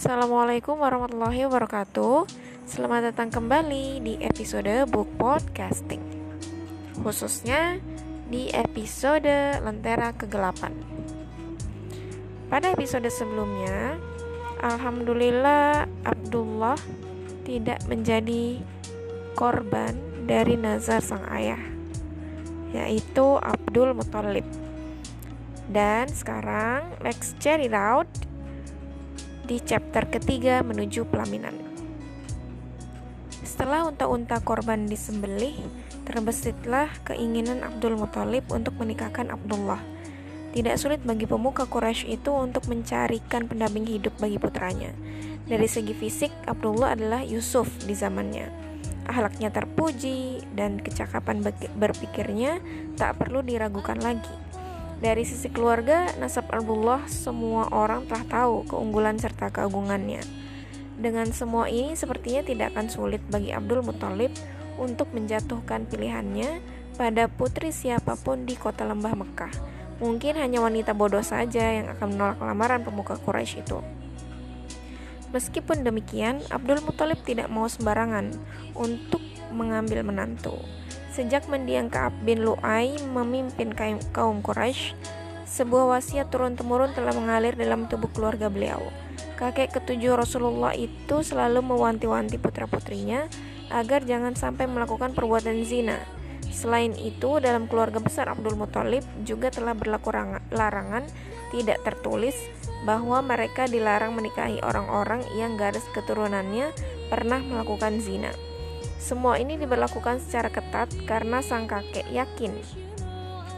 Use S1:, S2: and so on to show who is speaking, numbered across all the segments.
S1: Assalamualaikum warahmatullahi wabarakatuh. Selamat datang kembali di episode Book Podcasting. Khususnya di episode Lentera Kegelapan. Pada episode sebelumnya Alhamdulillah Abdullah tidak menjadi korban dari nazar sang ayah Yaitu Abdul Muthalib. Dan sekarang let's check it out di chapter ketiga menuju pelaminan. Setelah unta-unta korban disembelih, terbesitlah keinginan Abdul Muthalib untuk menikahkan Abdullah. Tidak sulit bagi pemuka Quraisy itu untuk mencarikan pendamping hidup bagi putranya. Dari segi fisik, Abdullah adalah Yusuf di zamannya. Ahlaknya terpuji dan kecakapan berpikirnya tak perlu diragukan lagi. Dari sisi keluarga, nasab Abdullah semua orang telah tahu keunggulan serta keagungannya. Dengan semua ini sepertinya tidak akan sulit bagi Abdul Muthalib untuk menjatuhkan pilihannya pada putri siapa pun di kota lembah Mekah. Mungkin hanya wanita bodoh saja yang akan menolak lamaran pemuka Quraisy itu. Meskipun demikian, Abdul Muthalib tidak mau sembarangan untuk mengambil menantu. Sejak mendiang Ka'ab bin Lu'ay memimpin kaum Quraisy, sebuah wasiat turun-temurun telah mengalir dalam tubuh keluarga beliau. Kakek ketujuh Rasulullah itu selalu mewanti-wanti putra-putrinya agar jangan sampai melakukan perbuatan zina. Selain itu, dalam keluarga besar Abdul Muthalib juga telah berlaku larangan tidak tertulis bahwa mereka dilarang menikahi orang-orang yang garis keturunannya pernah melakukan zina. Semua ini diberlakukan secara ketat karena sang kakek yakin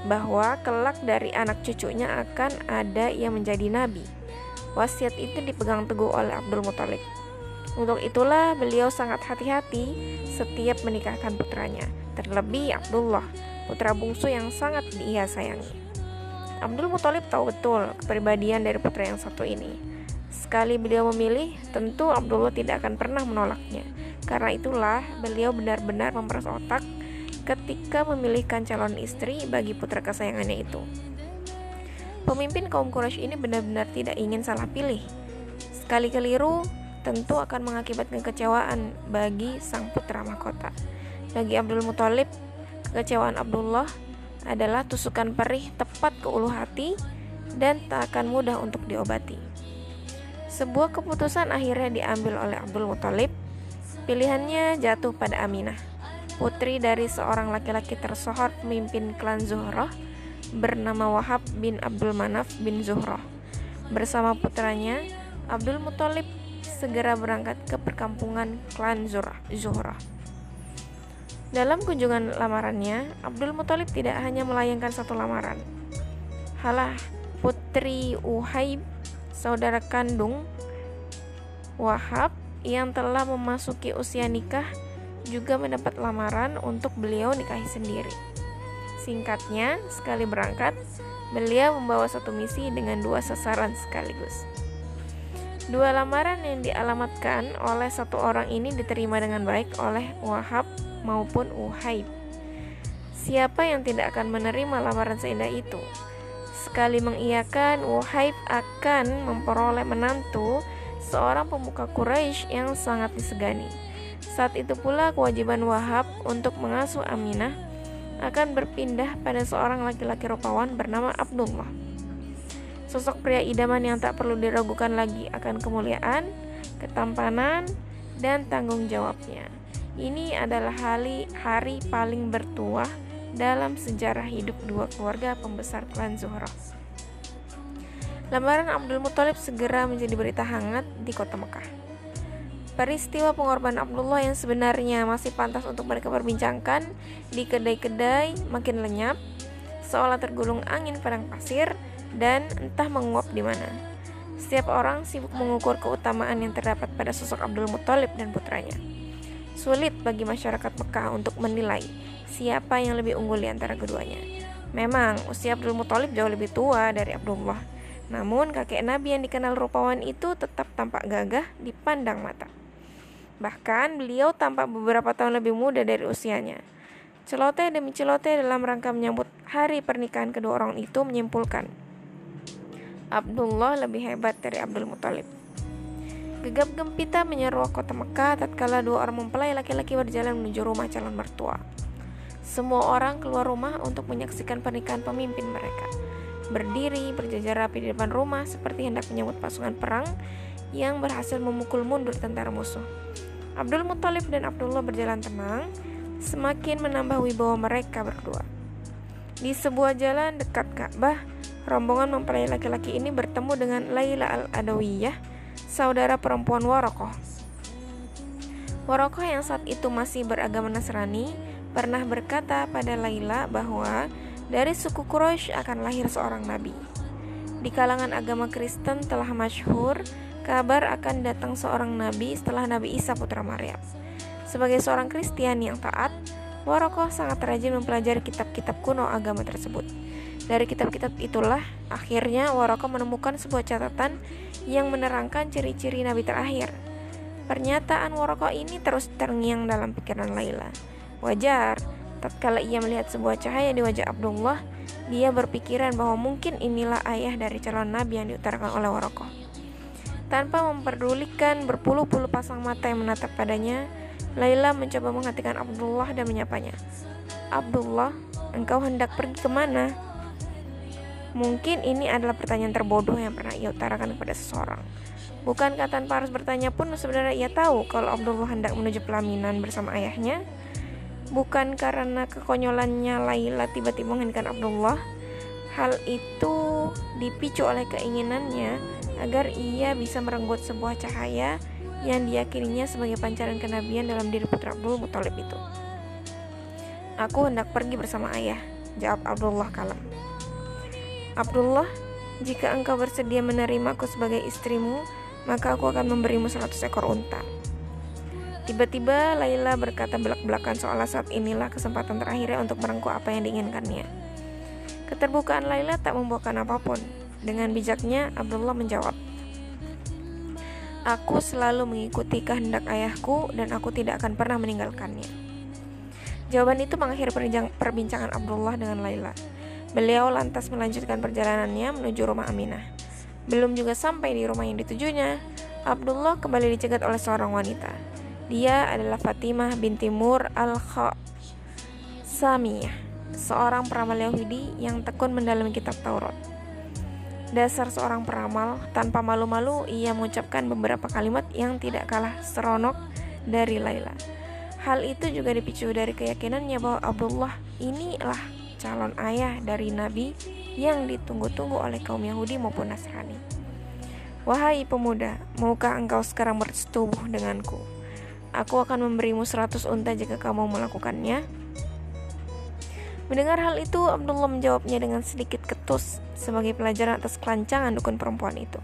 S1: bahwa kelak dari anak cucunya akan ada yang menjadi nabi. Wasiat itu dipegang teguh oleh Abdul Muthalib. Untuk itulah beliau sangat hati-hati setiap menikahkan putranya, terlebih Abdullah, putra bungsu yang sangat dia sayangi. Abdul Muthalib tahu betul kepribadian dari putra yang satu ini. Sekali beliau memilih, tentu Abdullah tidak akan pernah menolaknya. Karena itulah beliau benar-benar memeras otak ketika memilihkan calon istri bagi putra kesayangannya itu. Pemimpin kaum Quraisy ini benar-benar tidak ingin salah pilih. Sekali keliru tentu akan mengakibatkan kekecewaan bagi sang putra mahkota. Bagi Abdul Muthalib, kekecewaan Abdullah adalah tusukan perih tepat ke ulu hati dan tak akan mudah untuk diobati. Sebuah keputusan akhirnya diambil oleh Abdul Muthalib Pilihannya jatuh pada Aminah, putri dari seorang laki-laki tersohor pemimpin klan Zuhroh bernama Wahab bin Abdul Manaf bin Zuhroh. Bersama putranya, Abdul Muthalib segera berangkat ke perkampungan klan Zuhroh. Dalam kunjungan lamarannya, Abdul Muthalib tidak hanya melayangkan satu lamaran. Halah, putri Uhaib, saudara kandung Wahab, yang telah memasuki usia nikah juga mendapat lamaran untuk beliau nikahi sendiri. Singkatnya, sekali berangkat, beliau membawa satu misi dengan dua sasaran sekaligus. Dua lamaran yang dialamatkan oleh satu orang ini diterima dengan baik oleh Wahab maupun Uhaib. Siapa yang tidak akan menerima lamaran seindah itu? Sekali mengiyakan, Uhaib akan memperoleh menantu seorang pemuka Quraisy yang sangat disegani. Saat itu pula kewajiban Wahab untuk mengasuh Aminah akan berpindah pada seorang laki-laki rupawan bernama Abdullah. Sosok pria idaman yang tak perlu diragukan lagi akan kemuliaan, ketampanan, dan tanggung jawabnya. Ini adalah hari, hari paling bertuah dalam sejarah hidup dua keluarga pembesar klan Zuhrah. Lamaran Abdul Muthalib segera menjadi berita hangat di kota Mekah. Peristiwa pengorbanan Abdullah yang sebenarnya masih pantas untuk mereka perbincangkan di kedai-kedai makin lenyap, seolah tergulung angin padang pasir dan entah menguap di mana. Setiap orang sibuk mengukur keutamaan yang terdapat pada sosok Abdul Muthalib dan putranya. Sulit bagi masyarakat Mekah untuk menilai siapa yang lebih unggul di antara keduanya. Memang usia Abdul Muthalib jauh lebih tua dari Abdullah, namun kakek Nabi yang dikenal rupawan itu tetap tampak gagah dipandang mata. Bahkan beliau tampak beberapa tahun lebih muda dari usianya. Celoteh demi celoteh dalam rangka menyambut hari pernikahan kedua orang itu menyimpulkan Abdullah lebih hebat dari Abdul Muthalib. Gegap gempita menyeruak kota Mekah tatkala dua orang mempelai laki-laki berjalan menuju rumah calon mertua. Semua orang keluar rumah untuk menyaksikan pernikahan pemimpin mereka. Berdiri berjajar rapi di depan rumah seperti hendak menyambut pasukan perang yang berhasil memukul mundur tentara musuh. Abdul Muthalib dan Abdullah berjalan tenang, semakin menambah wibawa mereka berdua. Di sebuah jalan dekat Ka'bah, rombongan mempelai laki-laki ini bertemu dengan Laila al-Adawiyah, saudara perempuan Warokoh. Warokoh yang saat itu masih beragama Nasrani pernah berkata pada Laila bahwa dari suku Quraisy akan lahir seorang nabi. Di kalangan agama Kristen telah masyhur kabar akan datang seorang nabi setelah Nabi Isa putra Maryam. Sebagai seorang Kristen yang taat, Warokoh sangat rajin mempelajari kitab-kitab kuno agama tersebut. Dari kitab-kitab itulah akhirnya Warokoh menemukan sebuah catatan yang menerangkan ciri-ciri Nabi terakhir. Pernyataan Waroko ini terus terngiang dalam pikiran Laila. Wajar, tatkala ia melihat sebuah cahaya di wajah Abdullah, dia berpikiran bahwa mungkin inilah ayah dari calon nabi yang diutarakan oleh Waroko. Tanpa memperdulikan berpuluh-puluh pasang mata yang menatap padanya, Laila mencoba menghatikan Abdullah dan menyapanya. Abdullah, engkau hendak pergi ke mana? Mungkin ini adalah pertanyaan terbodoh yang pernah ia utarakan kepada seseorang. Bukankah tanpa harus bertanya pun sebenarnya ia tahu kalau Abdullah hendak menuju pelaminan bersama ayahnya? Bukan karena kekonyolannya Laila tiba-tiba menginginkan Abdullah. Hal itu dipicu oleh keinginannya agar ia bisa merenggut sebuah cahaya yang diyakininya sebagai pancaran kenabian dalam diri putra Abdul Muthalib itu. Aku hendak pergi bersama ayah, jawab Abdullah kalem. Abdullah, jika engkau bersedia menerimaku sebagai istrimu, maka aku akan memberimu seratus ekor unta. Tiba-tiba Laila berkata belak-belakan seolah saat inilah kesempatan terakhirnya untuk merengkuh apa yang diinginkannya. Keterbukaan Laila tak membuahkan apa pun. Dengan bijaknya, Abdullah menjawab, Aku selalu mengikuti kehendak ayahku dan aku tidak akan pernah meninggalkannya. Jawaban itu mengakhiri perbincangan Abdullah dengan Laila. Beliau lantas melanjutkan perjalanannya menuju rumah Aminah. Belum juga sampai di rumah yang ditujunya, Abdullah kembali dicegat oleh seorang wanita. Dia adalah Fatimah binti Mur al-Khasamiyah, seorang peramal Yahudi yang tekun mendalami kitab Taurat. Dasar seorang peramal, tanpa malu-malu ia mengucapkan beberapa kalimat yang tidak kalah seronok dari Laila. Hal itu juga dipicu dari keyakinannya bahwa Abdullah inilah calon ayah dari Nabi yang ditunggu-tunggu oleh kaum Yahudi maupun Nasrani. Wahai pemuda, maukah engkau sekarang bersetubuh denganku? Aku akan memberimu seratus unta jika kamu melakukannya. Mendengar hal itu, Abdullah menjawabnya dengan sedikit ketus sebagai pelajaran atas kelancangan dukun perempuan itu.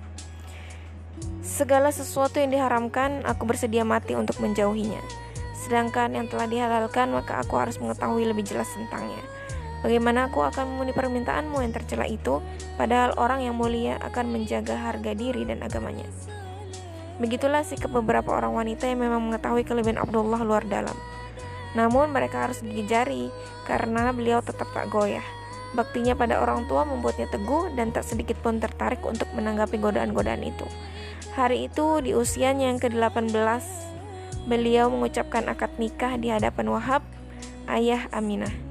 S1: Segala sesuatu yang diharamkan, aku bersedia mati untuk menjauhinya. Sedangkan yang telah dihalalkan, maka aku harus mengetahui lebih jelas tentangnya. Bagaimana aku akan memenuhi permintaanmu yang tercela itu, padahal orang yang mulia akan menjaga harga diri dan agamanya. Begitulah sikap beberapa orang wanita yang memang mengetahui kelebihan Abdullah luar dalam. Namun mereka harus gigi jari karena beliau tetap tak goyah. Baktinya pada orang tua membuatnya teguh dan tak sedikit pun tertarik untuk menanggapi godaan-godaan itu. Hari itu di usianya yang ke-18, beliau mengucapkan akad nikah di hadapan Wahab, ayah Aminah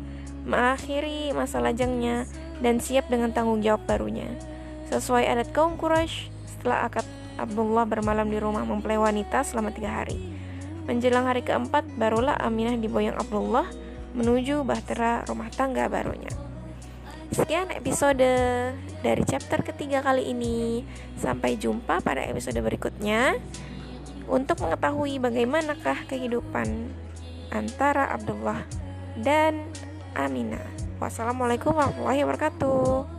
S1: mengakhiri masa lajangnya dan siap dengan tanggung jawab barunya. Sesuai adat kaum Quraisy, setelah akad Abdullah bermalam di rumah mempelai wanita selama tiga hari. Menjelang hari keempat, barulah Aminah diboyong Abdullah menuju bahtera rumah tangga barunya. Sekian episode dari chapter ketiga kali ini. Sampai jumpa pada episode berikutnya untuk mengetahui bagaimanakah kehidupan antara Abdullah dan Amina. Wassalamualaikum warahmatullahi wabarakatuh.